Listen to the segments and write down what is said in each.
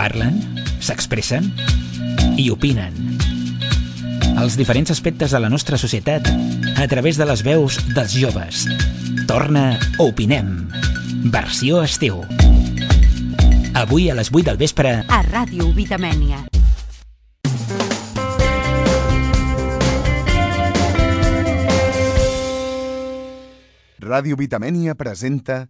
Parlen, s'expressen i opinen. Els diferents aspectes de la nostra societat a través de les veus dels joves. Torna Opinem. Versió estiu. Avui a les 8 del vespre a Ràdio Vitamènia. Ràdio Vitamènia presenta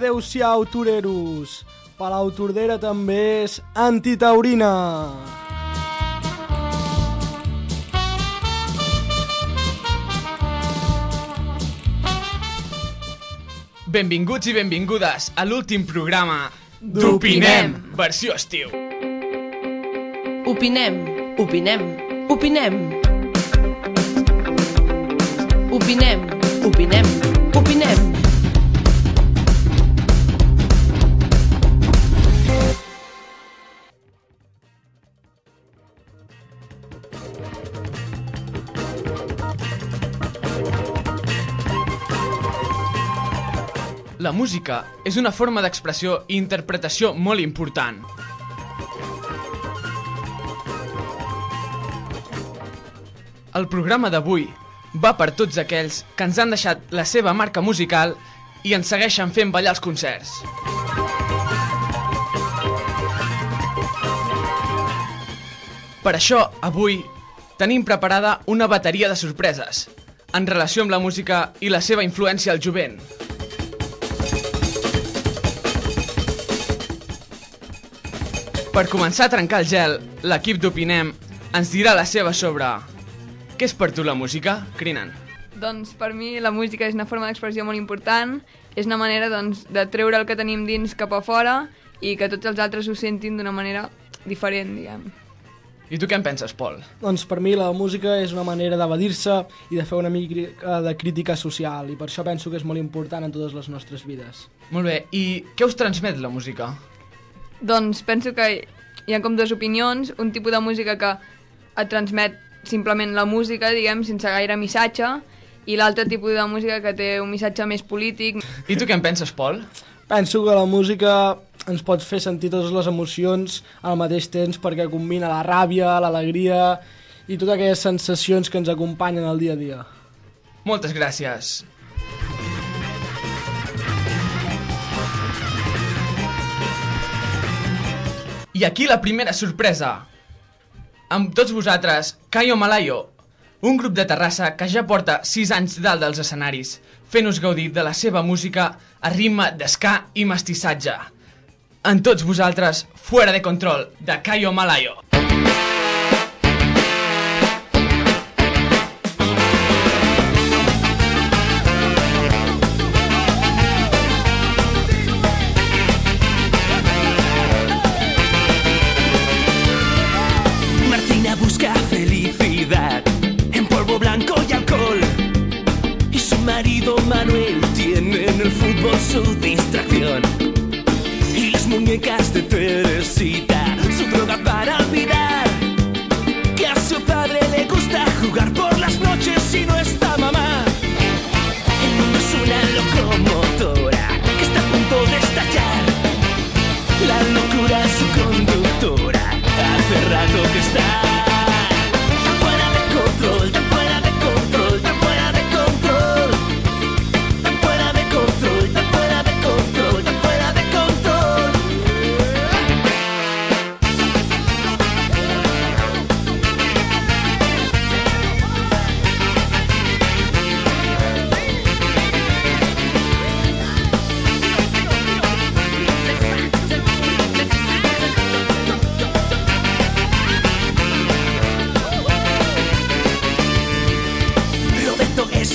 adeu-siau, toreros! Palau Tordera també és antitaurina! Benvinguts i benvingudes a l'últim programa d'Opinem, versió estiu. Opinem, opinem, opinem. Opinem, opinem, opinem. La música és una forma d'expressió i interpretació molt important. El programa d'avui va per tots aquells que ens han deixat la seva marca musical i ens segueixen fent ballar els concerts. Per això, avui, tenim preparada una bateria de sorpreses en relació amb la música i la seva influència al jovent. Per començar a trencar el gel, l'equip d'Opinem ens dirà la seva sobre... Què és per tu la música, Crinan? Doncs per mi la música és una forma d'expressió molt important, és una manera doncs, de treure el que tenim dins cap a fora i que tots els altres ho sentin d'una manera diferent, diguem. I tu què en penses, Pol? Doncs per mi la música és una manera d'evadir-se i de fer una mica de crítica social i per això penso que és molt important en totes les nostres vides. Molt bé, i què us transmet la música? Doncs penso que hi ha com dues opinions, un tipus de música que et transmet simplement la música, diguem, sense gaire missatge, i l'altre tipus de música que té un missatge més polític. I tu què en penses, Pol? Penso que la música ens pot fer sentir totes les emocions al mateix temps perquè combina la ràbia, l'alegria i totes aquelles sensacions que ens acompanyen al dia a dia. Moltes gràcies. I aquí la primera sorpresa. Amb tots vosaltres, Caio Malayo, un grup de Terrassa que ja porta 6 anys dalt dels escenaris, fent-nos gaudir de la seva música a ritme d'esca i mestissatge. En tots vosaltres, Fuera de Control, de Caio Malayo.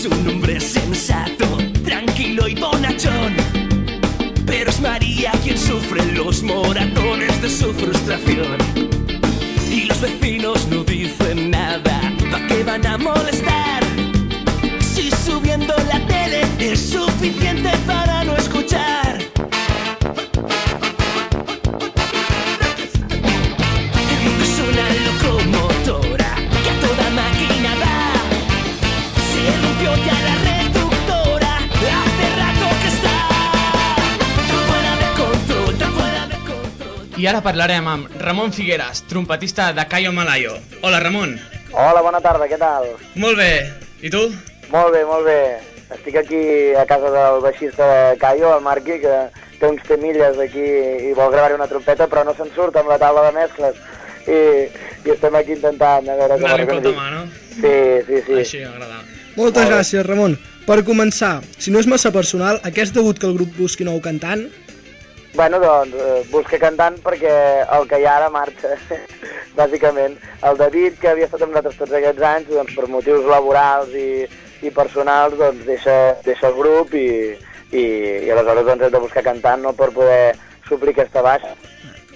un hombre sensato, tranquilo y bonachón. Pero es María quien sufre los moratones de su frustración. Y los vecinos no dicen nada, ¿pa' qué van a molestar? I ara parlarem amb Ramon Figueres, trompetista de Cayo Malayo. Hola, Ramon. Hola, bona tarda, què tal? Molt bé. I tu? Molt bé, molt bé. Estic aquí a casa del baixista de Caio, el Marqui, que té uns temilles aquí i vol gravar una trompeta, però no se'n surt amb la taula de mescles. I, i estem aquí intentant a veure com Anar-li de mà, no? Sí, sí, sí. Així m'agrada. Moltes gràcies, Ramon. Per començar, si no és massa personal, a què és degut que el grup busqui nou cantant? Bueno, doncs, eh, busca cantant perquè el que hi ha ara marxa, bàsicament. El David, que havia estat amb nosaltres tots aquests anys, doncs, per motius laborals i, i personals, doncs, deixa, deixa el grup i, i, i aleshores doncs, hem de buscar cantant no, per poder suplir aquesta baixa.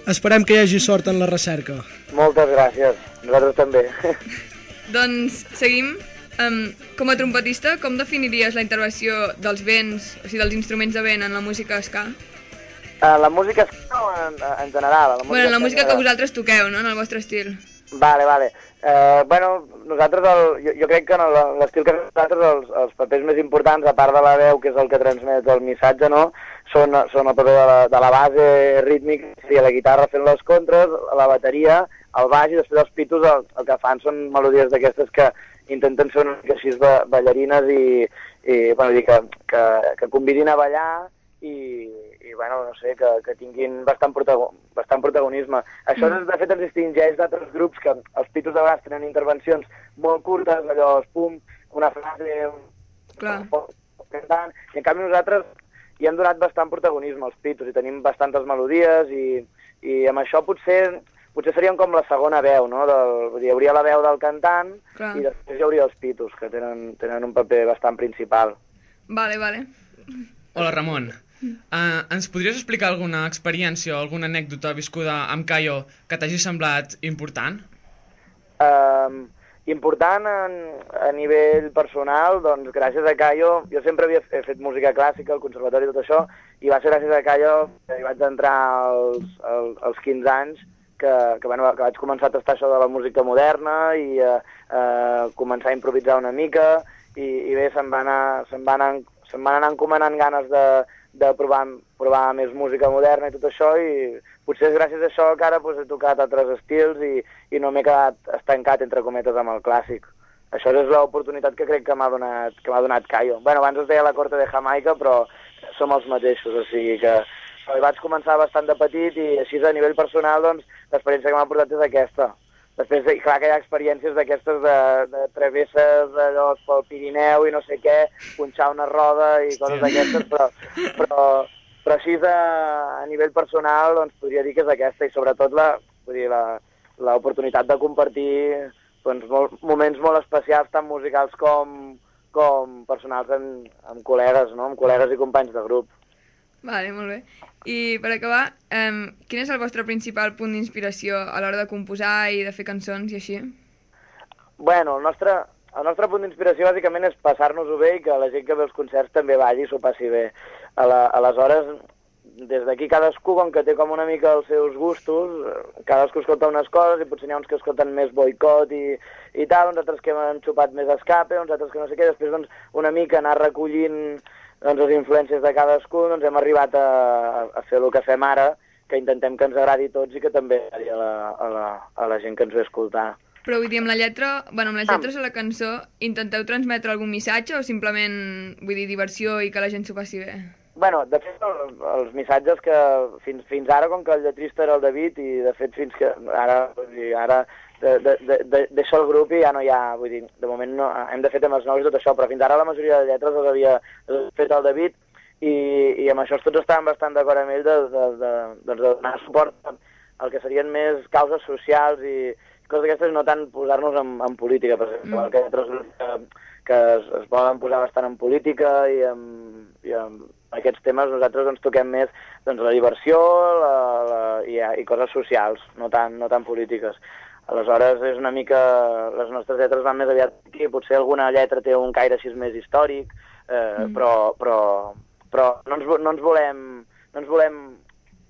Esperem que hi hagi sort en la recerca. Moltes gràcies, nosaltres també. Doncs seguim. Um, com a trompetista, com definiries la intervenció dels vents, o sigui, dels instruments de vent en la música ska? Uh, la música és no, en, en general. La Bueno, en la música que vosaltres toqueu, no?, en el vostre estil. Vale, vale. Uh, bueno, nosaltres, el, jo, jo crec que en l'estil que nosaltres, els, els papers més importants, a part de la veu, que és el que transmet el missatge, no? són, són el paper de la, de la base rítmica, seria la guitarra fent les contres, la bateria, el baix i després els pitos el, el que fan són melodies d'aquestes que intenten ser una mica així ba- ballarines i, i bueno, dir, que, que, que convidin a ballar i, i bueno, no sé, que, que tinguin bastant, protago bastant protagonisme. Això, mm. de fet, ens distingeix d'altres grups que els pitos de vegades tenen intervencions molt curtes, allò, es pum, una frase, un... Clar. cantant, i en canvi nosaltres hi hem donat bastant protagonisme als pitos i tenim bastantes melodies i, i amb això potser potser serien com la segona veu, no? Del, vull dir, hi hauria la veu del cantant Clar. i després hi hauria els pitos, que tenen, tenen un paper bastant principal. Vale, vale. Hola, Ramon. Uh, ens podries explicar alguna experiència o alguna anècdota viscuda amb Cayo que t'hagi semblat important? Um, important en, a nivell personal, doncs gràcies a Cayo, jo sempre havia fet música clàssica, al conservatori i tot això, i va ser gràcies a Cayo que hi vaig entrar als, als, als 15 anys, que, que, bueno, que vaig començar a tastar això de la música moderna i a, a començar a improvisar una mica, i, i bé, se'm va anar, se'm va anar, se'm van anar encomanant ganes de, de provar, provar més música moderna i tot això, i potser és gràcies a això que ara doncs, he tocat altres estils i, i no m'he quedat estancat, entre cometes, amb el clàssic. Això és l'oportunitat que crec que m'ha donat, que m'ha donat Cayo. Bueno, abans es deia la Corte de Jamaica, però som els mateixos, o sigui que vaig començar bastant de petit i així a nivell personal, doncs, l'experiència que m'ha portat és aquesta. Després, clar que hi ha experiències d'aquestes de, de travesses allò pel Pirineu i no sé què, punxar una roda i coses d'aquestes, però, però, però així a, a nivell personal doncs, podria dir que és aquesta i sobretot la, vull dir, la, l'oportunitat de compartir doncs, molt, moments molt especials, tant musicals com, com personals amb, amb col·legues, no? amb col·legues i companys de grup. Vale, molt bé. I per acabar, um, quin és el vostre principal punt d'inspiració a l'hora de composar i de fer cançons i així? Bueno, el nostre, el nostre punt d'inspiració bàsicament és passar-nos-ho bé i que la gent que ve als concerts també balli i s'ho passi bé. A la, aleshores, des d'aquí cadascú, com que té com una mica els seus gustos, eh, cadascú escolta unes coses i potser n'hi ha uns que escolten més boicot i, i tal, uns altres que han xupat més escape, uns altres que no sé què, després doncs, una mica anar recollint doncs, les influències de cadascú, doncs hem arribat a, a fer el que fem ara, que intentem que ens agradi a tots i que també agradi a la, a la, a la gent que ens ve a escoltar. Però vull dir, amb la lletra, bueno, amb les lletres de la cançó, intenteu transmetre algun missatge o simplement, vull dir, diversió i que la gent s'ho passi bé? Bueno, de fet, el, els missatges que fins, fins ara, com que el lletrista era el David, i de fet fins que ara, vull dir, ara de, de, de, de, deixa el grup i ja no hi ha, vull dir, de moment no, hem de fer temes nous i tot això, però fins ara la majoria de lletres les havia les fet el David i, i amb això tots estàvem bastant d'acord amb ell de, de, de, de, de donar suport al que serien més causes socials i coses d'aquestes, no tant posar-nos en, en política, per exemple, mm. que altres grups que, que es, es volen posar bastant en política i en, i en aquests temes nosaltres doncs, toquem més doncs, la diversió la, la, i, i coses socials, no tan, no tan polítiques. Aleshores, és una mica... Les nostres lletres van més aviat aquí, potser alguna lletra té un caire així més històric, eh, mm. però, però, però no, ens, no, ens volem, no ens volem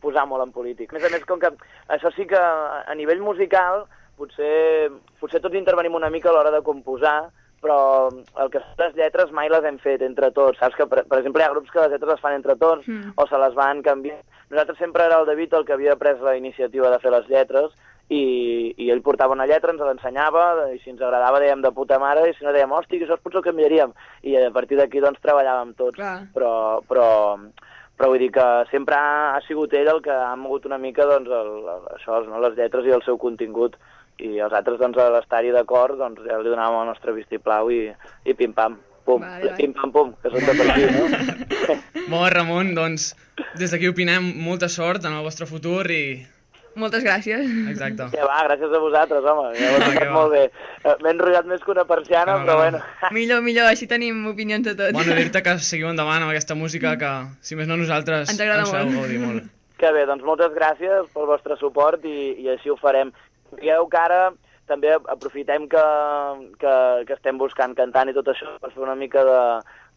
posar molt en polític. A més a més, com que això sí que a nivell musical potser, potser tots intervenim una mica a l'hora de composar, però el que les lletres mai les hem fet entre tots, saps? Que, per, per exemple, hi ha grups que les lletres les fan entre tots Mm. o se les van canviar. nosaltres sempre era el David el que havia pres la iniciativa de fer les lletres i, i ell portava una lletra, ens l'ensenyava, i si ens agradava dèiem de puta mare, i si no dèiem, hòstia, que això potser ho canviaríem. I a partir d'aquí doncs treballàvem tots. Clar. Però, però, però vull dir que sempre ha, ha sigut ell el que ha mogut una mica doncs, el, el, això, no, les lletres i el seu contingut i els altres doncs, a l'estar-hi d'acord doncs, ja li donàvem el nostre vistiplau i, i pim-pam, pum, Vale, vale. pim-pam-pum, que són de per aquí, no? Molt Ramon, doncs des d'aquí opinem molta sort en el vostre futur i... Moltes gràcies. Exacte. Que va, gràcies a vosaltres, home, ja ho molt bé. Eh, M'he enrotllat més que una persiana, No, però no. bueno. millor, millor, així tenim opinions de tot. Bueno, dir-te que seguiu endavant amb aquesta música que, si més no nosaltres, Ens agrada ens molt. gaudir molt. Que bé, doncs moltes gràcies pel vostre suport i, i així ho farem. Digueu que ara també aprofitem que, que, que estem buscant cantant i tot això per fer una mica de,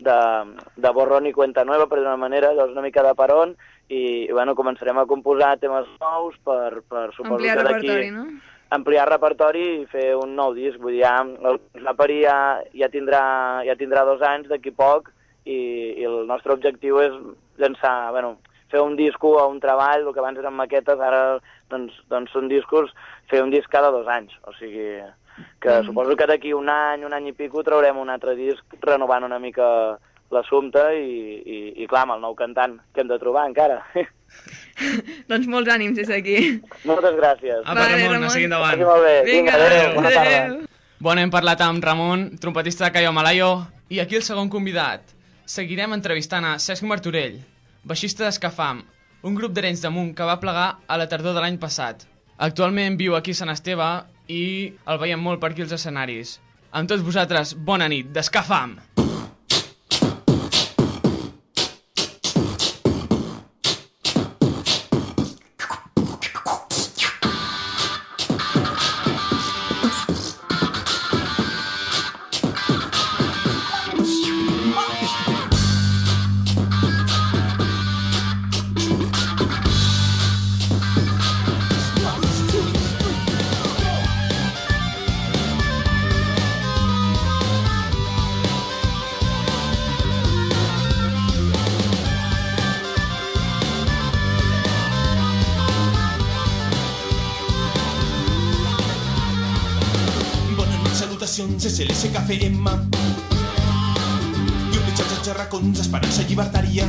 de, de borrón i cuenta nueva, per d'una manera, llavors una mica de peron i, bueno, començarem a composar temes nous per, per suposo Ampliar que d'aquí no? ampliar repertori i fer un nou disc. Vull dir, ja, el Snappery ja, ja, tindrà, ja tindrà dos anys d'aquí poc i, i el nostre objectiu és llançar, bueno, fer un disco o un treball, el que abans eren maquetes, ara doncs, doncs són discos, fer un disc cada dos anys. O sigui, que Mm. suposo que d'aquí un any, un any i pico, traurem un altre disc renovant una mica l'assumpte i, i, i clar, amb el nou cantant que hem de trobar encara. Doncs molts ànims des d'aquí. Moltes gràcies. Apa, Vale, Ramon, Ramon. a seguir Que vagi endavant. molt bé. Vinga, adéu. Bona tarda. adéu. Bueno, hem parlat amb Ramon, trompetista de Cayo Malayo, i aquí el segon convidat. Seguirem entrevistant a Cesc Martorell, baixista d'Escafam, un grup d'arenys de munt que va plegar a la tardor de l'any passat. Actualment viu aquí a Sant Esteve i el veiem molt per aquí als escenaris. Amb tots vosaltres, bona nit, d'Escafam! És l'SKFM. I un missatge de racons, esperança llibertària.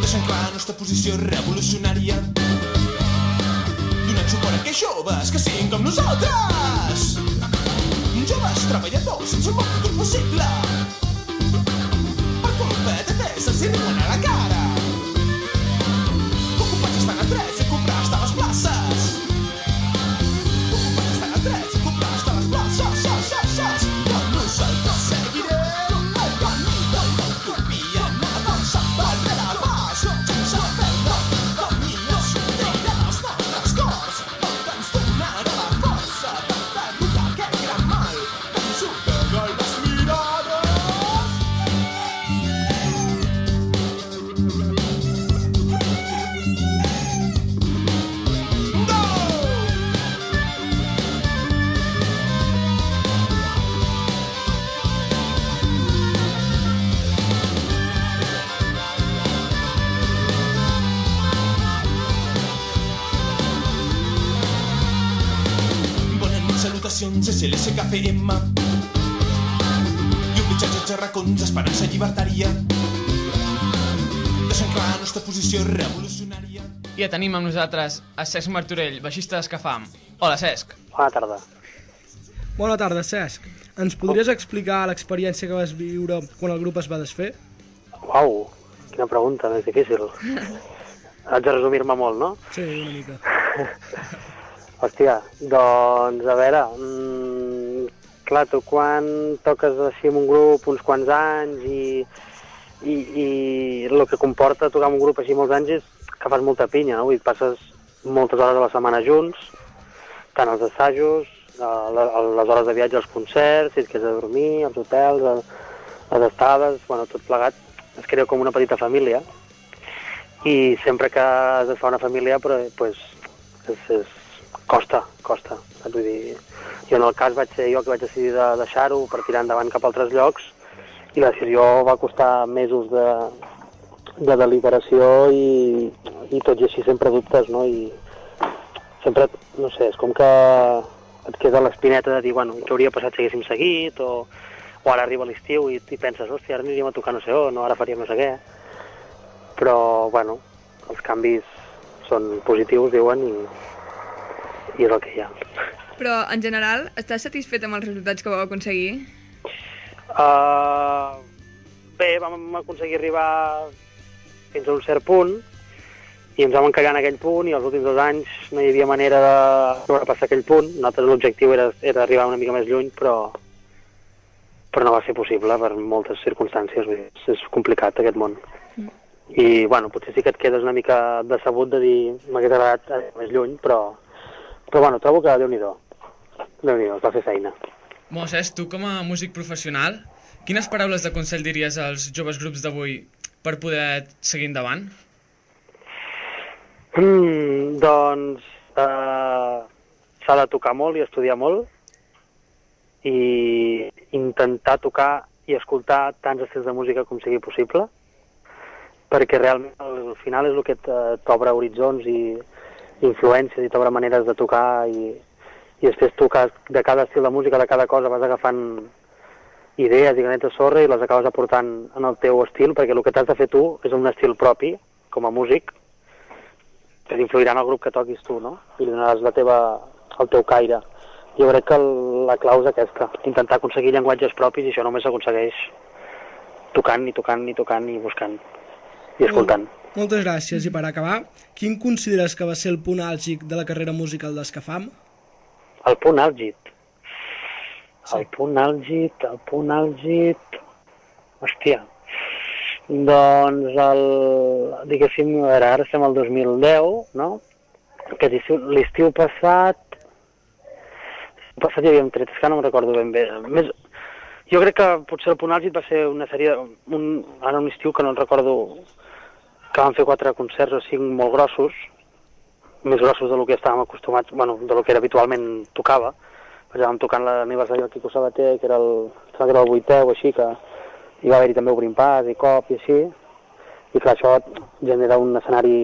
Deixant clar la nostra posició revolucionària. Donant suport a aquells joves que siguin com nosaltres. Joves treballadors sense un bon futur possible. De racons, esperança llibertària. Deixant clar la nostra posició revolucionària. I ja tenim amb nosaltres a Cesc Martorell, baixista d'Escafam. Hola, Cesc. Bona tarda. Bona tarda, Cesc. Ens podries explicar l'experiència que vas viure quan el grup es va desfer? Uau, quina pregunta més difícil. Haig de resumir-me molt, no? Sí, una mica. Hòstia, doncs, a veure, mm, clar, tu quan toques així amb un grup uns quants anys i, i, i el que comporta tocar amb un grup així molts anys és que fas molta pinya, no? Vull dir, passes moltes hores a la setmana junts, tant als assajos, a les hores de viatge als concerts, si et quedes a dormir, als hotels, les estades, bueno, tot plegat, es crea com una petita família. I sempre que has de fer una família, però, pues, és, és, costa, costa. Vull dir, jo en el cas vaig ser jo que vaig decidir de deixar-ho per tirar endavant cap a altres llocs i la decisió va costar mesos de, de deliberació i, i tot i així sempre dubtes, no? I sempre, no sé, és com que et queda l'espineta de dir, bueno, què hauria passat si haguéssim seguit, o, o ara arriba l'estiu i, i penses, hòstia, ara aniríem a tocar no sé on, no, ara faríem no sé què. Però, bueno, els canvis són positius, diuen, i, i és el que hi ha. Però, en general, estàs satisfet amb els resultats que vau aconseguir? Uh, bé, vam aconseguir arribar fins a un cert punt i ens vam encallar en aquell punt i els últims dos anys no hi havia manera de sobrepassar aquell punt. Nosaltres l'objectiu era, era arribar una mica més lluny, però, però no va ser possible per moltes circumstàncies. Vull dir, és complicat aquest món. I, bueno, potser sí que et quedes una mica decebut de dir m'hagués agradat més lluny, però, però bueno, trobo que Déu-n'hi-do. Déu-n'hi-do, es va fer feina. Moses, tu com a músic professional, quines paraules de consell diries als joves grups d'avui per poder seguir endavant? Mm, doncs eh, s'ha de tocar molt i estudiar molt i intentar tocar i escoltar tants estils de música com sigui possible perquè realment al final és el que t- t'obre horitzons i influències i t'obre maneres de tocar i, i després tu de cada estil de música, de cada cosa vas agafant idees i granet de sorra i les acabes aportant en el teu estil perquè el que t'has de fer tu és un estil propi com a músic que influirà en el grup que toquis tu, no? I li donaràs la teva, el teu caire. Jo crec que la clau és aquesta, intentar aconseguir llenguatges propis i això només s'aconsegueix tocant i tocant i tocant i buscant i escoltant. Moltes gràcies. I per acabar, quin consideres que va ser el punt àlgid de la carrera musical d'Escafam? El punt àlgid. El punt àlgid, el punt àlgid... Hòstia. Doncs el... Diguéssim, a veure, ara estem al 2010, no? Estiu, l'estiu passat... L'estiu passat hi havíem tret, és que no me'n recordo ben bé. Més... Jo crec que potser el punt àlgid va ser una sèrie... Un... Ara un estiu que no el recordo... Que van fer quatre concerts o cinc molt grossos, més grossos del que estàvem acostumats, bueno, de lo que era habitualment tocava. Perquè vam tocant l'aniversari del Quico Sabater, que era el, que era el vuitè o així, que hi va haver-hi també Obrim Pas i Cop i així. I clar, això genera un escenari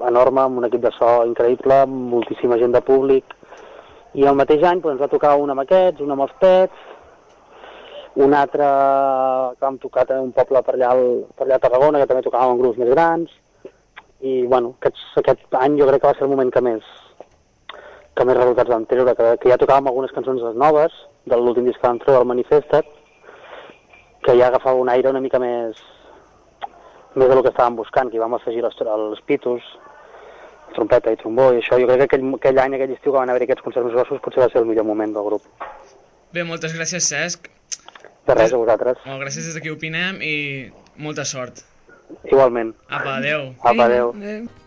enorme, amb un equip de so increïble, moltíssima gent de públic. I el mateix any doncs, ens va tocar un amb aquests, un amb els pets, un altre que vam tocar també un poble per allà, al, per allà a Tarragona, que també tocàvem en grups més grans, i bueno, aquests, aquest any jo crec que va ser el moment que més que més resultats vam treure, que, que ja tocàvem algunes cançons noves de l'últim disc que vam treure, el Manifestat, que ja agafava un aire una mica més més del que estàvem buscant, que hi vam afegir els, els pitos, trompeta i trombó, i això, jo crec que aquell, aquell any, aquell estiu que van haver aquests concerts grossos, potser va ser el millor moment del grup. Bé, moltes gràcies, Cesc. De res, a vosaltres. Molt gràcies des d'aquí opinem i molta sort. Igualment. Apa, adeu. Apa, adeu.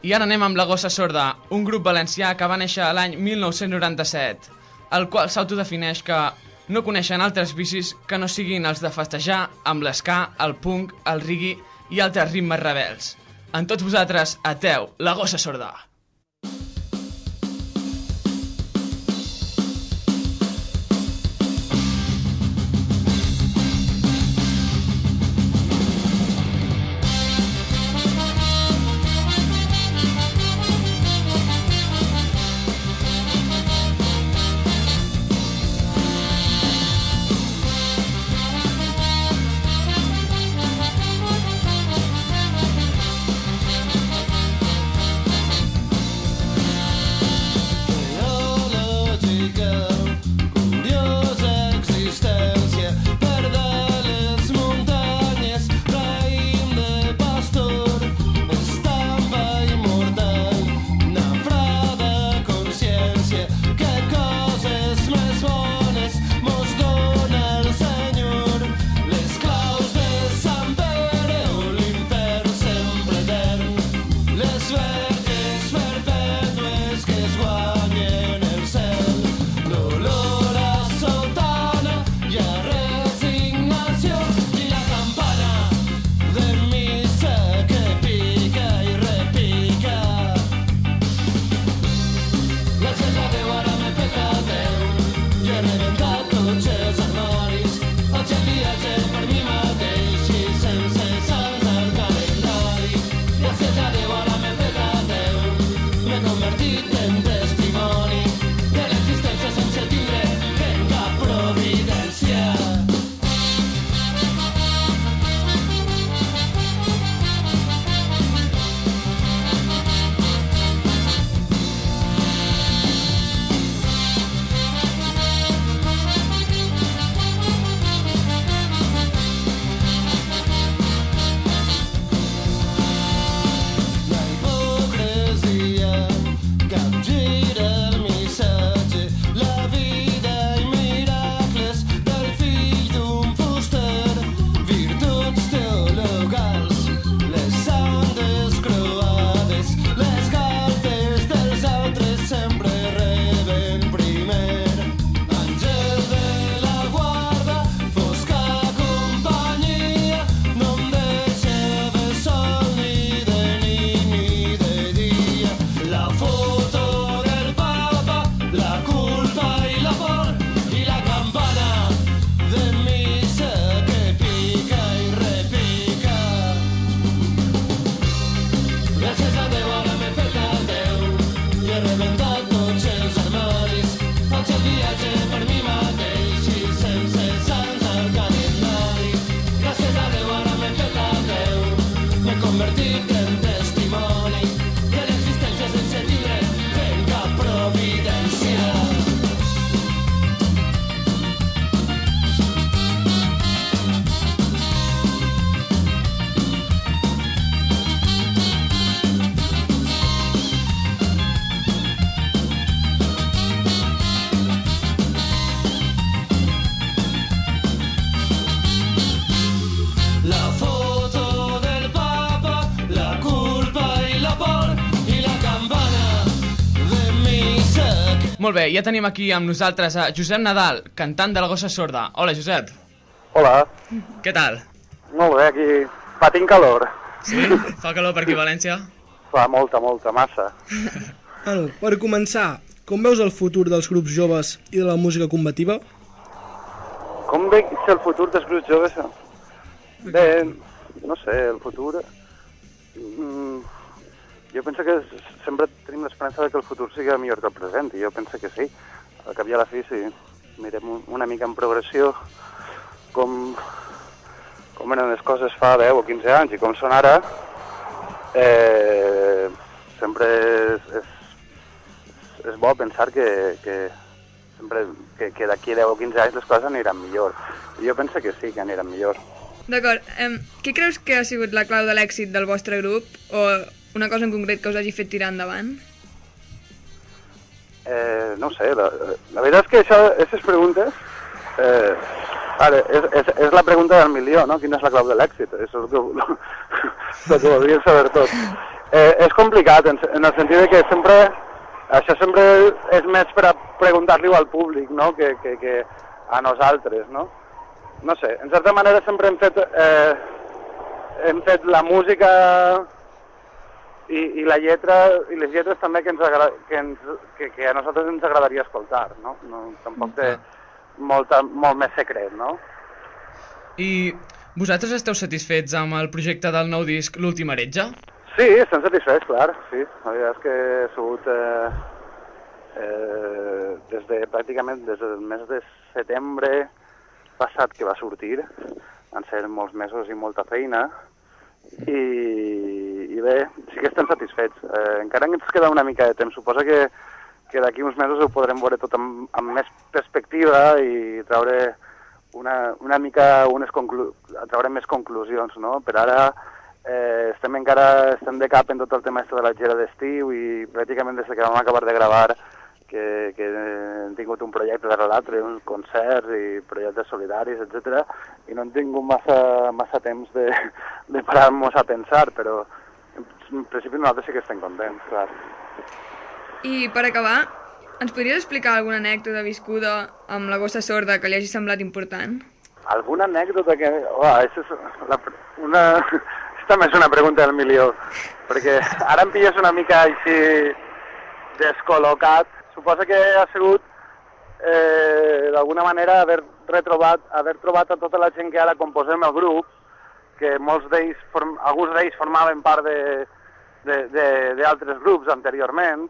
I ara anem amb la Gossa Sorda, un grup valencià que va néixer l'any 1997, el qual s'autodefineix que no coneixen altres vicis que no siguin els de festejar amb l'esca, el punk, el rigui i altres ritmes rebels. En tots vosaltres, ateu, la Gossa Sorda. Molt bé, ja tenim aquí amb nosaltres a Josep Nadal, cantant de la gossa sorda. Hola, Josep. Hola, Què tal? molt bé, aquí patint calor. Sí? Fa calor per aquí a València? Fa molta, molta, massa. Bueno, per començar, com veus el futur dels grups joves i de la música combativa? Com veig el futur dels grups joves? Bé, no sé, el futur... Mm, jo penso que sempre tenim l'esperança que el futur sigui millor que el present, i jo penso que sí. Al cap i a la fi, si mirem un- una mica en progressió com, com eren les coses fa 10 o 15 anys i com són ara, eh, sempre és, és, és bo pensar que, que sempre que, que d'aquí a 10 o 15 anys les coses aniran millor. I jo penso que sí, que aniran millor. D'acord, um, què creus que ha sigut la clau de l'èxit del vostre grup o una cosa en concret que us hagi fet tirar endavant? Eh, no sé, la, la veritat és que això, aquestes preguntes, eh, ara, és, és, és la pregunta del milió, no? Quina és la clau de l'èxit? Això és el que, el que voldria saber tot. Eh, és complicat, en, en el sentit que sempre, això sempre és més per a preguntar-li al públic, no?, que, que, que a nosaltres, no? No sé, en certa manera sempre hem fet, eh, hem fet la música i, i la lletra i les lletres també que, ens agra que, ens, que, que a nosaltres ens agradaria escoltar, no? no tampoc té molta, molt més secret, no? I vosaltres esteu satisfets amb el projecte del nou disc L'última heretge? Sí, estem satisfets, clar, sí. La veritat és que he sigut eh, eh, des de, pràcticament des del mes de setembre passat que va sortir, van ser molts mesos i molta feina, i, i bé, sí que estem satisfets. Eh, encara ens queda una mica de temps. Suposa que, que d'aquí uns mesos ho podrem veure tot amb, amb més perspectiva i treure una, una mica unes conclu treure més conclusions, no? Per ara eh, estem encara estem de cap en tot el tema de la gira d'estiu i pràcticament des que vam acabar de gravar que, que hem tingut un projecte de l'altre, uns concerts i projectes solidaris, etc. i no hem tingut massa, massa temps de, de parar-nos a pensar, però en principi nosaltres sí que estem contents, clar. I per acabar, ens podries explicar alguna anècdota viscuda amb la gossa sorda que li hagi semblat important? Alguna anècdota que... Oh, és la, una... Aquesta més una pregunta del milió, perquè ara em pilles una mica així descol·locat. Suposa que ha sigut eh, d'alguna manera haver retrobat, haver trobat a tota la gent que ara composem el grup, que molts d'ells, alguns d'ells formaven part d'altres grups anteriorment,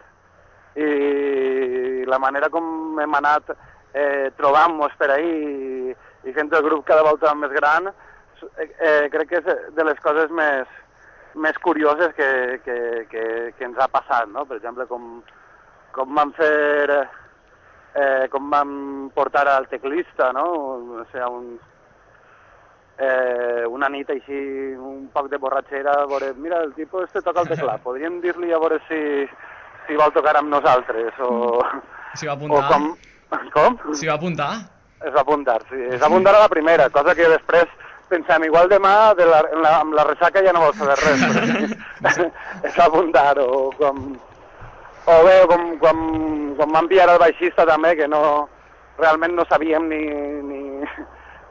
i la manera com hem anat eh, trobant-nos per ahir i, fent el grup cada volta més gran, eh, crec que és de les coses més, més curioses que, que, que, que ens ha passat, no? Per exemple, com, com vam fer, eh, com vam portar al teclista, no? O sigui, un, eh, una nit així, un poc de borratxera, a veure, mira, el tipus este toca el teclat, podríem dir-li a veure si, si vol tocar amb nosaltres, o... S'hi va O apuntar? com... Com? S'hi va apuntar? Es va apuntar, sí. Es va apuntar a la primera, cosa que després pensem, igual demà de la, la, amb la ressaca ja no vol saber res. Però es va apuntar, o com... O bé, com, com, com van pillar el baixista també, que no, realment no sabíem ni, ni,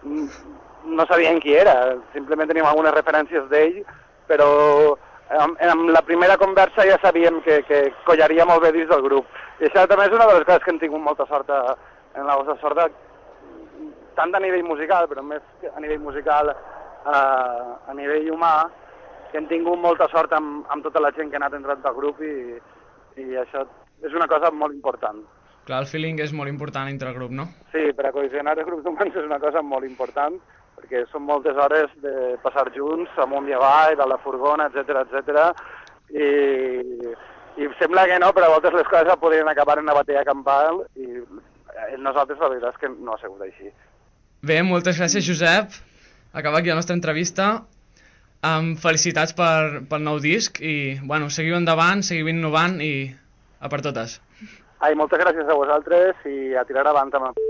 no sabíem qui era, simplement teníem algunes referències d'ell, però amb, amb la primera conversa ja sabíem que, que collaria molt bé dins del grup. I això també és una de les coses que hem tingut molta sort a, en la vostra sorda, tant a nivell musical, però més a nivell musical, a, a nivell humà, que hem tingut molta sort amb, amb tota la gent que ha anat entrant al grup i, i això és una cosa molt important. Clar, el feeling és molt important entre el grup, no? Sí, per a cohesionar els grups humans és una cosa molt important, perquè són moltes hores de passar junts, amunt i avall, a la furgona, etc etc. I, i sembla que no, però a voltes les coses podrien acabar en una batalla campal i eh, nosaltres la veritat és que no ha sigut així. Bé, moltes gràcies, Josep. Acaba aquí la nostra entrevista. Um, felicitats per, pel nou disc i, bueno, seguiu endavant, seguiu innovant i a per totes. Ai, moltes gràcies a vosaltres i a tirar avant amb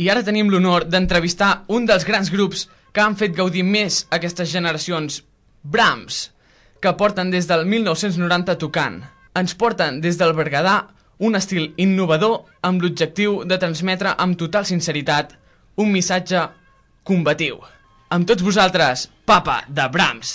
I ara tenim l'honor d'entrevistar un dels grans grups que han fet gaudir més aquestes generacions, Brahms, que porten des del 1990 tocant. ens porten des del Berguedà un estil innovador amb l'objectiu de transmetre amb total sinceritat un missatge combatiu. Amb tots vosaltres, Papa de Brahms.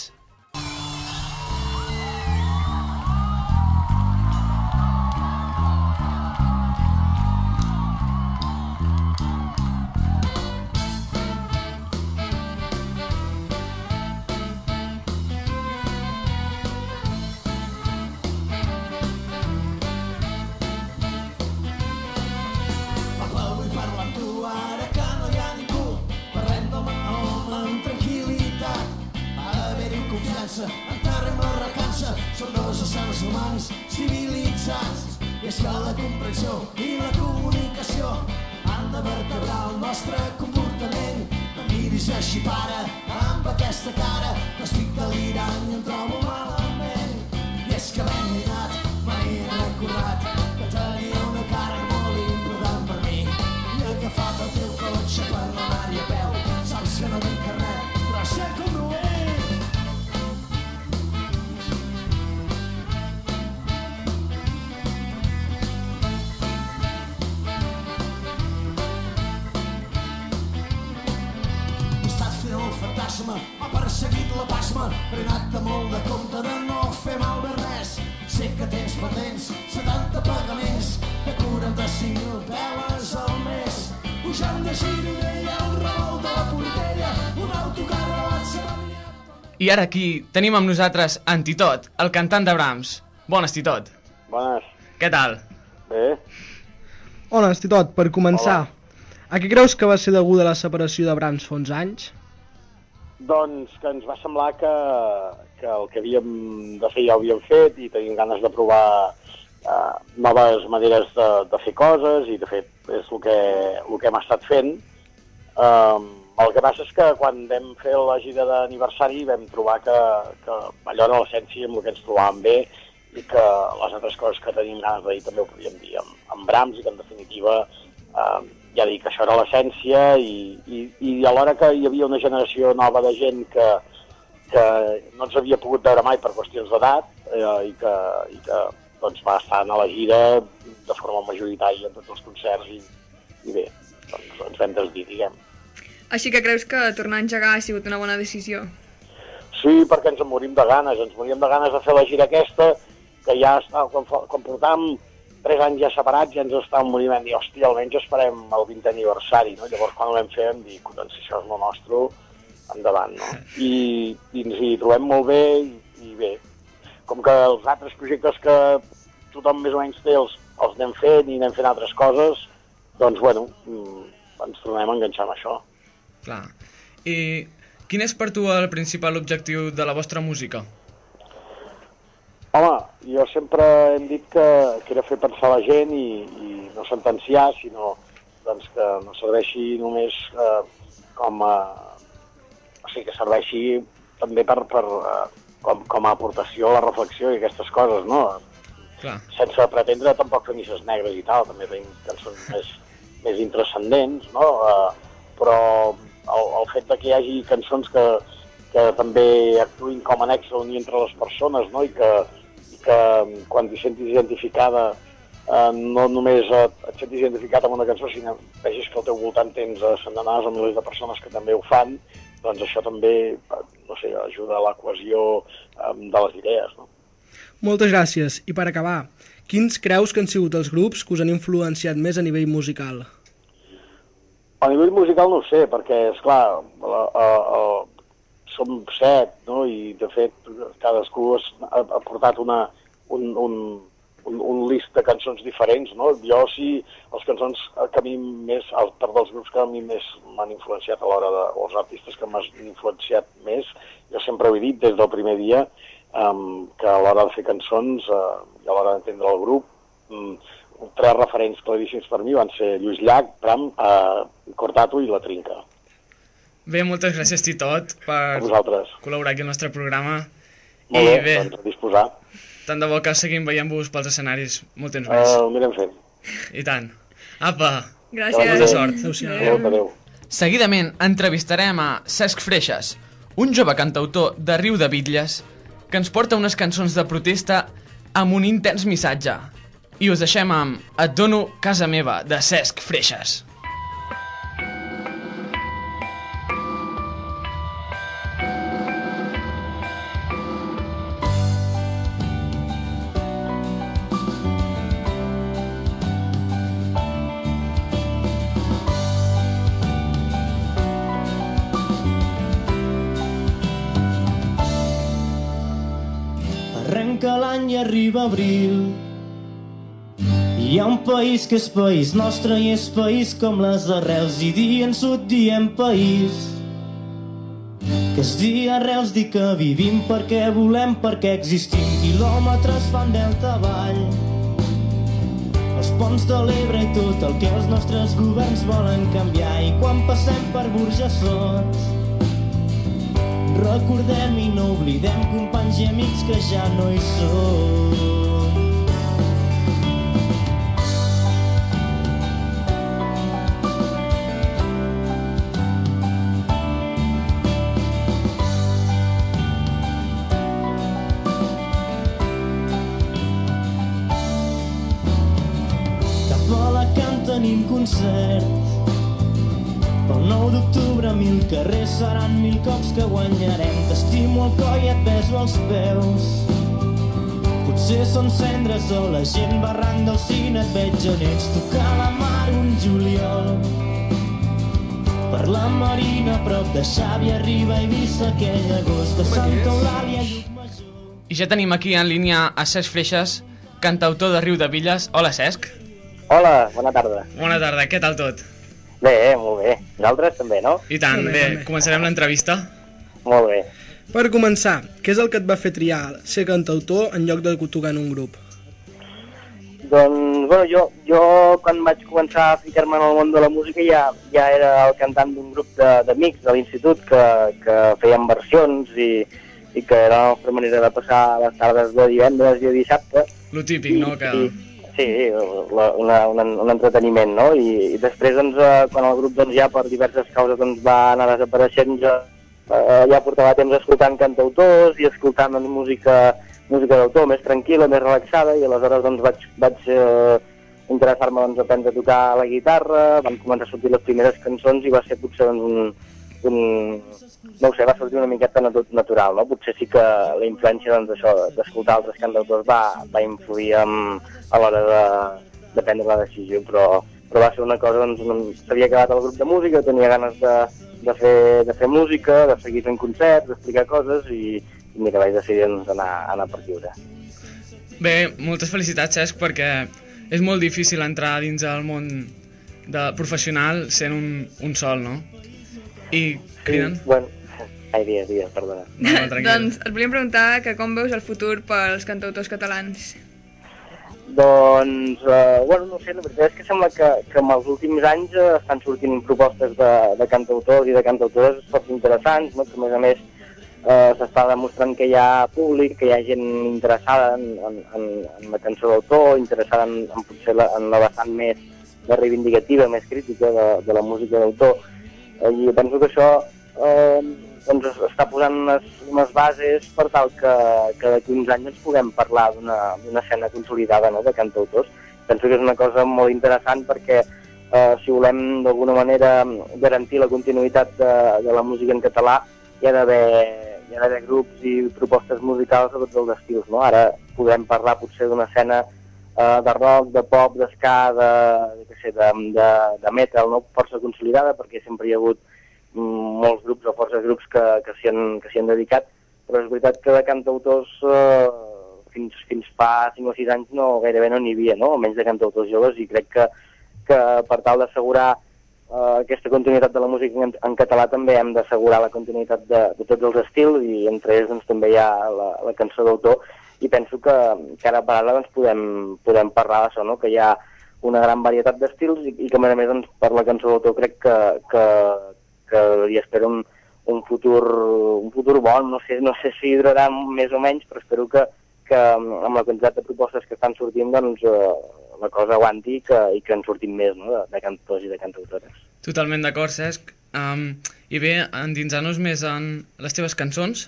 I ara aquí tenim amb nosaltres en Titot, el cantant de Brahms. Bones, Titot. Bones. Què tal? Bé. Hola, Titot, per començar, a què creus que va ser deguda la separació de Brahms fa uns anys? Doncs que ens va semblar que, que el que havíem de fer ja ho havíem fet i teníem ganes de provar eh, noves maneres de, de fer coses i de fet és el que, el que hem estat fent. Um, el que passa és que quan vam fer la gira d'aniversari vam trobar que, que allò era l'essència amb el que ens trobàvem bé i que les altres coses que tenim ganes de dir també ho podíem dir amb, amb Brahms i que en definitiva eh, ja dic que això era l'essència i, i, i alhora que hi havia una generació nova de gent que, que no ens havia pogut veure mai per qüestions d'edat eh, i que, i que doncs, va estar a la gira de forma majoritària en tots els concerts i, i bé, doncs ens vam desdir, diguem. Així que creus que tornar a engegar ha sigut una bona decisió? Sí, perquè ens en morim de ganes, ens morim de ganes de fer la gira aquesta, que ja està, quan, quan portàvem tres anys ja separats ja ens estàvem morint, vam dir, hòstia, almenys esperem el 20 aniversari, no? Llavors quan ho vam fer vam dir, doncs si això és el nostre, endavant, no? I, i ens hi trobem molt bé i, i bé, com que els altres projectes que tothom més o menys té els, els anem fent i anem fent altres coses, doncs bueno, mm, ens tornem a enganxar amb això. Clar. I quin és per tu el principal objectiu de la vostra música? Home, jo sempre hem dit que, que era fer pensar la gent i, i no sentenciar, sinó doncs, que no serveixi només eh, com a... O sigui, que serveixi també per, per, eh, com, com a aportació a la reflexió i aquestes coses, no? Clar. Sense pretendre tampoc fer misses negres i tal, també tenim cançons més, més intrascendents, no? Eh, però el, el fet de que hi hagi cançons que, que també actuïn com a nexe d'unió entre les persones, no? I que, i que quan t'hi sentis identificada eh, no només et, et sentis identificat amb una cançó, sinó vegis que al teu voltant tens eh, centenars o milers de persones que també ho fan, doncs això també, no sé, ajuda a la cohesió eh, de les idees, no? Moltes gràcies. I per acabar, quins creus que han sigut els grups que us han influenciat més a nivell musical? A nivell musical no ho sé, perquè, és clar, la, a, a, som set, no?, i de fet cadascú ha, ha portat una, un, un, un, un list de cançons diferents, no? Jo sí, les cançons que a mi més, el, per dels grups que a mi més m'han influenciat a l'hora de, o els artistes que m'han influenciat més, jo sempre ho he dit des del primer dia, um, que a l'hora de fer cançons uh, i a l'hora d'entendre el grup, um, tres referents claríssims per mi van ser Lluís Llach, Pram, uh, Cortato i La Trinca. Bé, moltes gràcies, Titot, per col·laborar aquí al nostre programa. Molt I bé, bé, doncs a disposar. Tant de bo que seguim veient-vos pels escenaris molt temps més. Uh, ho anirem fent. I tant. Apa! Gràcies. Molta sort. Adéu, adéu. Seguidament entrevistarem a Cesc Freixas, un jove cantautor de Riu de Bitlles que ens porta unes cançons de protesta amb un intens missatge. I us deixem amb Et dono casa meva, de Cesc Freixas. Arriba abril. Hi ha un país que és país nostre i és país com les arrels i dient sud diem país. Que es dia arrels dir que vivim perquè volem, perquè existim. Quilòmetres fan delta avall. Els ponts de l'Ebre i tot el que els nostres governs volen canviar. I quan passem per burjassot Recordem i no oblidem companys amics que ja no hi són. Tenim concert pel 9 d'octubre mil carrers seran mil cops que guanyarem. T'estimo el coll i et beso els peus. Potser són cendres o la gent barranc del cine et veig en ells tocar la mar un juliol. Per la Marina, a prop de Xàbia, arriba a Eivissa aquell agost de Santa Eulàlia. I ja tenim aquí en línia a Cesc Freixas, cantautor de Riu de Villes. Hola, Cesc. Hola, bona tarda. Bona tarda, què tal tot? Bé, molt bé. Nosaltres també, no? I tant, bé, també. començarem l'entrevista. Molt bé. Per començar, què és el que et va fer triar ser cantautor en lloc de tocar en un grup? Doncs, bueno, jo, jo quan vaig començar a ficar-me en el món de la música ja, ja era el cantant d'un grup de- d'amics de, de l'institut que, que feien versions i, i que era la nostra manera de passar les tardes de divendres i de dissabte. Lo típic, no? Que... I, sí, la, una, un, un entreteniment, no? I, i després, doncs, eh, quan el grup doncs, ja per diverses causes doncs, va anar desapareixent, ja, eh, ja portava temps escoltant cantautors i escoltant doncs, música, música d'autor més tranquil·la, més relaxada, i aleshores doncs, vaig, vaig eh, interessar-me doncs, a aprendre a tocar la guitarra, van començar a sortir les primeres cançons i va ser potser doncs, un, un, no ho sé, va sortir una miqueta natu natural, no? Potser sí que la influència doncs, això, d'escoltar altres cantautors va, va influir en, a l'hora de, de prendre la decisió, però, però va ser una cosa, doncs, s'havia acabat el grup de música, tenia ganes de, de, fer, de fer música, de seguir fent concerts, d'explicar coses i, i mira, vaig decidir doncs, anar, anar per lliure. Bé, moltes felicitats, Cesc, perquè és molt difícil entrar dins el món de professional sent un, un sol, no? I criden... Sí, bueno, ai, digues, digues, perdona. No, no, doncs et volíem preguntar que com veus el futur pels cantautors catalans? Doncs, eh, bueno, no sé, la veritat és que sembla que, que en els últims anys eh, estan sortint propostes de, de cantautors i de cantautores força interessants, no? que a més a més eh, s'està demostrant que hi ha públic, que hi ha gent interessada en, en, en, en la cançó d'autor, interessada en, en potser la, en la vessant més, més reivindicativa, més crítica de, de la música d'autor. Eh, I penso que això eh, doncs es- està posant unes, unes bases per tal que, que d'aquí uns anys ens puguem parlar d'una escena consolidada no, de cantautors. Penso que és una cosa molt interessant perquè eh, si volem d'alguna manera garantir la continuïtat de, de la música en català hi ha d'haver hi ha d'haver grups i propostes musicals de tots els estils. No? Ara podem parlar potser d'una escena eh, de rock, de pop, d'esca, de, de, sé, de, de, de metal, no? força consolidada perquè sempre hi ha hagut molts grups o força grups que, que s'hi han, que han dedicat, però és veritat que de cantautors eh, fins, fins fa 5 o 6 anys no, gairebé no n'hi havia, no? almenys de cantautors joves, i crec que, que per tal d'assegurar eh, aquesta continuïtat de la música en, en català també hem d'assegurar la continuïtat de, de tots els estils i entre ells doncs, també hi ha la, la cançó d'autor i penso que, que ara per ara doncs, podem, podem parlar d'això, no? que hi ha una gran varietat d'estils i, i que a més a més doncs, per la cançó d'autor crec que, que, que hi espero un, un futur, un futur bon, no sé, no sé si durarà més o menys, però espero que, que amb la quantitat de propostes que estan sortint doncs, eh, la cosa aguanti i que, i que en surtin més no? de, de cantautors i de cantautores. Totalment d'acord, Cesc. Um, I bé, endinsant-nos més en les teves cançons,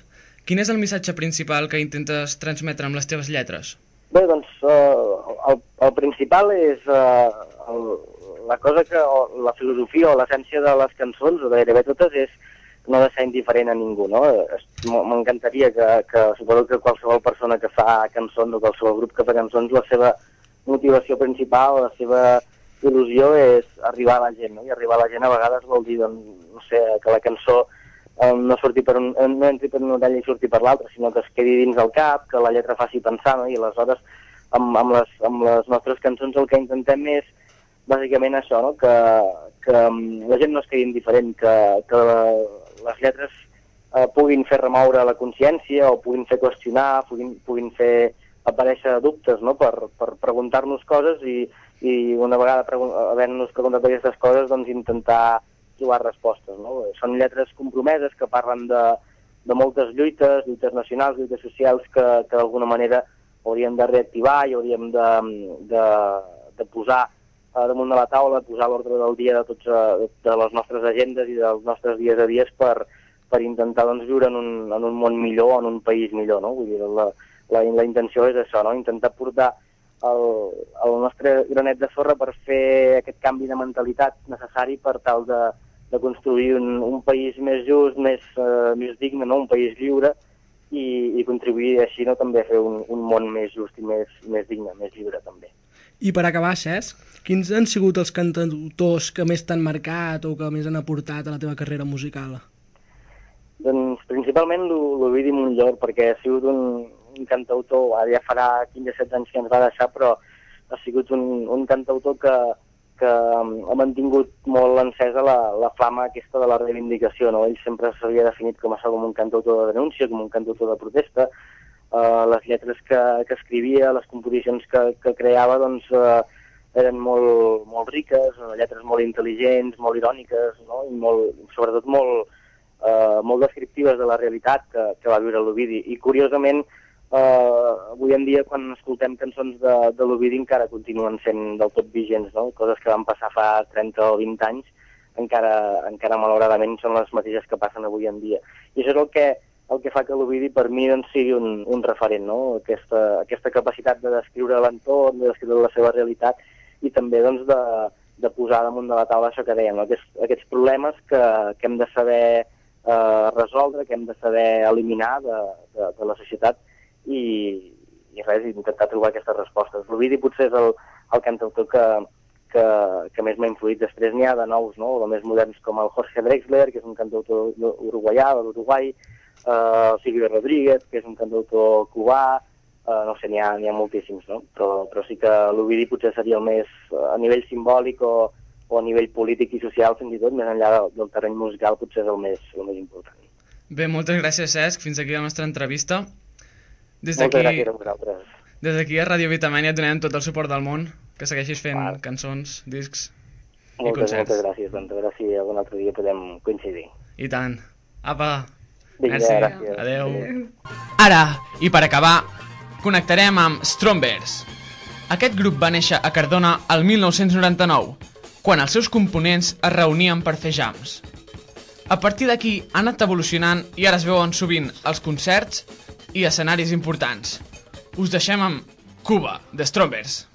quin és el missatge principal que intentes transmetre amb les teves lletres? Bé, doncs eh, el, el principal és eh, el, la cosa que, o la filosofia o l'essència de les cançons, o de gairebé totes, és no deixar indiferent a ningú, no? M'encantaria que, que, suposo que qualsevol persona que fa cançons o qualsevol grup que fa cançons, la seva motivació principal, la seva il·lusió és arribar a la gent, no? I arribar a la gent a vegades vol dir, doncs, no sé, que la cançó eh, no, surti per un, eh, no entri per una orella i surti per l'altra, sinó que es quedi dins el cap, que la lletra faci pensar, no? I aleshores, amb, amb, les, amb les nostres cançons el que intentem és bàsicament això, no? que, que la gent no es quedi indiferent, que, que les lletres eh, puguin fer remoure la consciència o puguin fer qüestionar, puguin, puguin fer aparèixer dubtes no? per, per preguntar-nos coses i, i una vegada havent-nos preguntat aquestes coses doncs intentar trobar respostes. No? Són lletres compromeses que parlen de, de moltes lluites, lluites nacionals, lluites socials que, que d'alguna manera hauríem de reactivar i hauríem de, de, de posar eh, damunt de la taula, posar l'ordre del dia de, tots, eh, de les nostres agendes i dels nostres dies a dies per, per intentar doncs, viure en un, en un món millor, en un país millor. No? Vull dir, la, la, la intenció és això, no? intentar portar el, el nostre granet de sorra per fer aquest canvi de mentalitat necessari per tal de, de construir un, un país més just, més, eh, més digne, no? un país lliure, i, i contribuir així no, també a fer un, un món més just i més, més digne, més lliure també. I per acabar, Cesc, quins han sigut els cantautors que més t'han marcat o que més han aportat a la teva carrera musical? Doncs principalment l'O- l'Ovidi Montllor, perquè ha sigut un, un cantautor, ara ja farà 15-16 anys que ens va deixar, però ha sigut un, un cantautor que, que um, ha mantingut molt encesa la, la flama aquesta de la reivindicació. No? Ell sempre s'havia definit com això, com un cantautor de denúncia, com un cantautor de protesta. Uh, les lletres que, que escrivia, les composicions que, que creava, doncs, uh, eren molt, molt riques, uh, lletres molt intel·ligents, molt iròniques, no? i molt, sobretot molt, eh, molt descriptives de la realitat que, que va viure l'Ovidi. I curiosament, eh, avui en dia quan escoltem cançons de, de l'Ovidi encara continuen sent del tot vigents, no? coses que van passar fa 30 o 20 anys encara, encara malauradament són les mateixes que passen avui en dia. I això és el que, el que fa que l'Ovidi per mi doncs, sigui un, un referent, no? aquesta, aquesta capacitat de descriure l'entorn, de descriure la seva realitat i també doncs, de, de posar damunt de la taula això que dèiem, no? aquests, aquests problemes que, que hem de saber eh, resoldre, que hem de saber eliminar de, de, de la societat i, i res, intentar trobar aquestes respostes. L'Ovidi potser és el, el cantautor que, que, que més m'ha influït. Després n'hi ha de nous, no? o més moderns, com el Jorge Drexler, que és un cantautor uruguaià, de l'Uruguai, eh, Silvio Rodríguez, que és un cantautor cubà, eh, no sé, n'hi ha, ha moltíssims, no? Però, però sí que l'Ovidi potser seria el més, a nivell simbòlic o, o a nivell polític i social, fins i tot, més enllà del, del terreny musical, potser és el més, el més important. Bé, moltes gràcies, Cesc. Fins aquí la nostra entrevista. Des Moltes gràcies a vosaltres. des d'aquí a Ràdio Vitamènia et donem tot el suport del món, que segueixis fent cançons, discs i Moltes, concerts. moltes gràcies, doncs a veure si algun altre dia podem coincidir. I tant. Apa. Vinga, Merci. gràcies. Adeu. Ara, i per acabar, connectarem amb Strombers. Aquest grup va néixer a Cardona el 1999, quan els seus components es reunien per fer jams. A partir d'aquí han anat evolucionant i ara es veuen sovint als concerts i escenaris importants. Us deixem amb Cuba, de Strombers.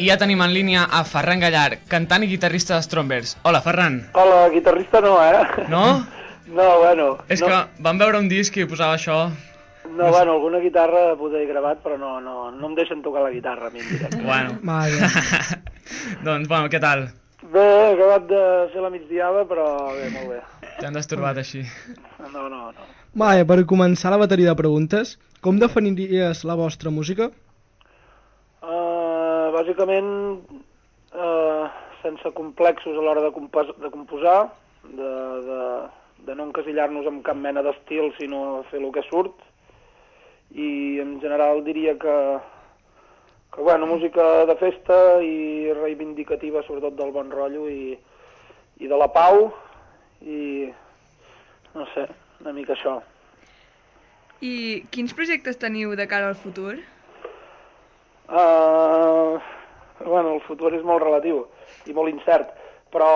I ja tenim en línia a Ferran Gallar, cantant i guitarrista de Strombers. Hola, Ferran. Hola, guitarrista no, eh? No? No, bueno. És no, que vam veure un disc i posava això... No, bueno, alguna guitarra poder he gravat, però no, no, no em deixen tocar la guitarra a mi en directe. Bueno. Doncs, bueno, què tal? Bé, he acabat de fer la migdiada, però bé, molt bé. T'han destorbat així. No, no, no. Vaja, per començar la bateria de preguntes, com definiries la vostra música? Uh, bàsicament, uh, sense complexos a l'hora de, de composar, de, de, de no encasillar-nos amb cap mena d'estil, sinó fer el que surt. I en general diria que, que bueno, música de festa i reivindicativa, sobretot del bon rotllo i, i de la pau i no sé, una mica això. I quins projectes teniu de cara al futur? Uh, bueno, el futur és molt relatiu i molt incert, però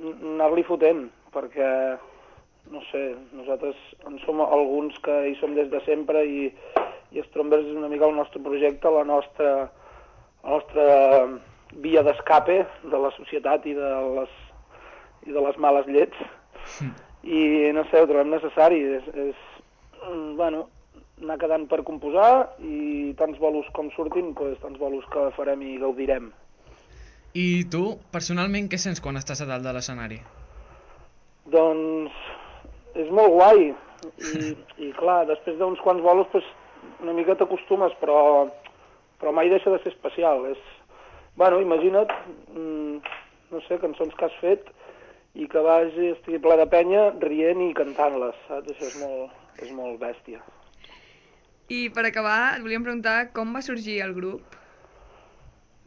anar-li fotent, perquè, no sé, nosaltres en som alguns que hi som des de sempre i, i Strombers és una mica el nostre projecte, la nostra, la nostra via d'escape de la societat i de les, i de les males llets. I, no sé, ho trobem necessari. És, és mm, bueno, anar quedant per composar i tants bolos com surtin, doncs, tants bolos que farem i gaudirem. I tu, personalment, què sents quan estàs a dalt de l'escenari? Doncs és molt guai i, i clar, després d'uns quants bolos pues, una mica t'acostumes, però, però mai deixa de ser especial. És, bueno, imagina't, mm, no sé, cançons que has fet i que vagi, estigui ple de penya rient i cantant-les, saps? Això és molt, és molt bèstia. I per acabar, et volíem preguntar com va sorgir el grup?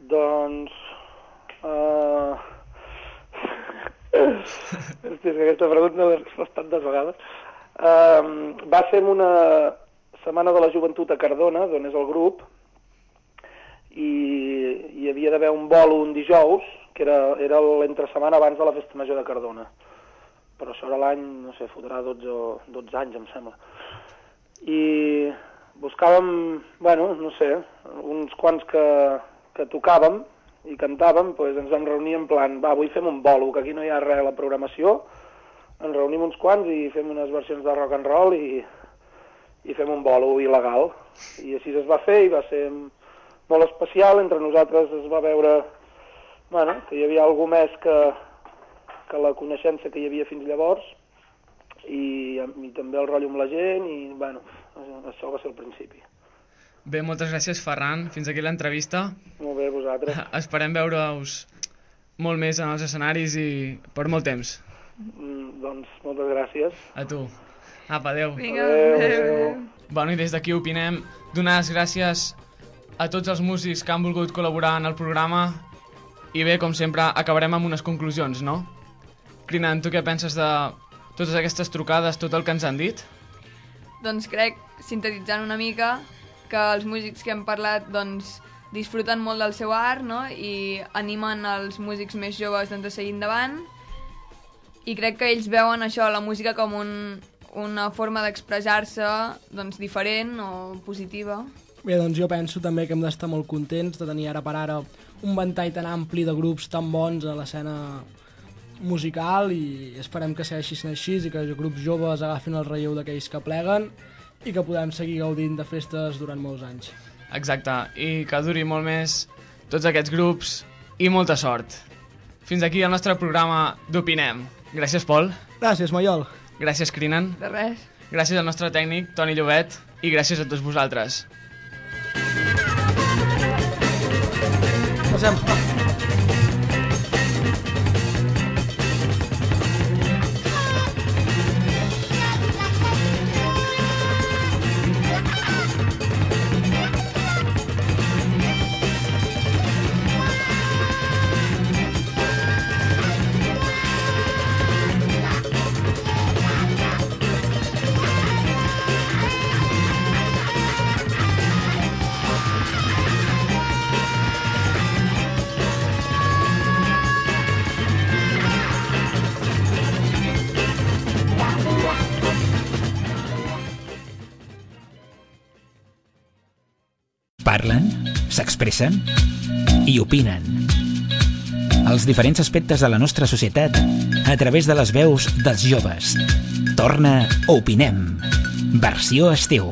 Doncs... Uh... Hòstia, és que aquesta pregunta l'he respost tantes vegades. Uh, va ser en una setmana de la joventut a Cardona, d'on és el grup, i hi havia d'haver un bolo un dijous, que era, era l'entre setmana abans de la festa major de Cardona. Però això era l'any, no sé, fotrà 12, o 12 anys, em sembla. I buscàvem, bueno, no sé, uns quants que, que tocàvem i cantàvem, doncs ens vam reunir en plan, va, avui fem un bolo, que aquí no hi ha res a la programació, ens reunim uns quants i fem unes versions de rock and roll i, i fem un bolo il·legal. I així es va fer i va ser molt especial, entre nosaltres es va veure bueno, que hi havia algú més que, que la coneixença que hi havia fins llavors i, i també el rotllo amb la gent i bueno, això va ser el principi. Bé, moltes gràcies, Ferran. Fins aquí l'entrevista. Molt bé, vosaltres. Esperem veure-us molt més en els escenaris i per molt temps. Mm, doncs moltes gràcies. A tu. Apa, adeu. Vinga, adeu. adeu. Bueno, i des d'aquí opinem donar les gràcies a tots els músics que han volgut col·laborar en el programa i bé, com sempre, acabarem amb unes conclusions, no? Crinan, tu què penses de totes aquestes trucades, tot el que ens han dit? Doncs crec, sintetitzant una mica, que els músics que hem parlat doncs, disfruten molt del seu art no? i animen els músics més joves doncs, a seguir endavant i crec que ells veuen això, la música com un, una forma d'expressar-se doncs, diferent o positiva. Bé, doncs jo penso també que hem d'estar molt contents de tenir ara per ara un ventall tan ampli de grups tan bons a l'escena musical i esperem que segueixi sent així i que els grups joves agafin el relleu d'aquells que pleguen i que podem seguir gaudint de festes durant molts anys. Exacte, i que duri molt més tots aquests grups i molta sort. Fins aquí el nostre programa d'Opinem. Gràcies, Pol. Gràcies, Maiol. Gràcies, Crinan. De res. Gràcies al nostre tècnic, Toni Llobet, i gràcies a tots vosaltres. Passem. S'expressen i opinen. Els diferents aspectes de la nostra societat a través de les veus dels joves. Torna Opinem. Versió estiu.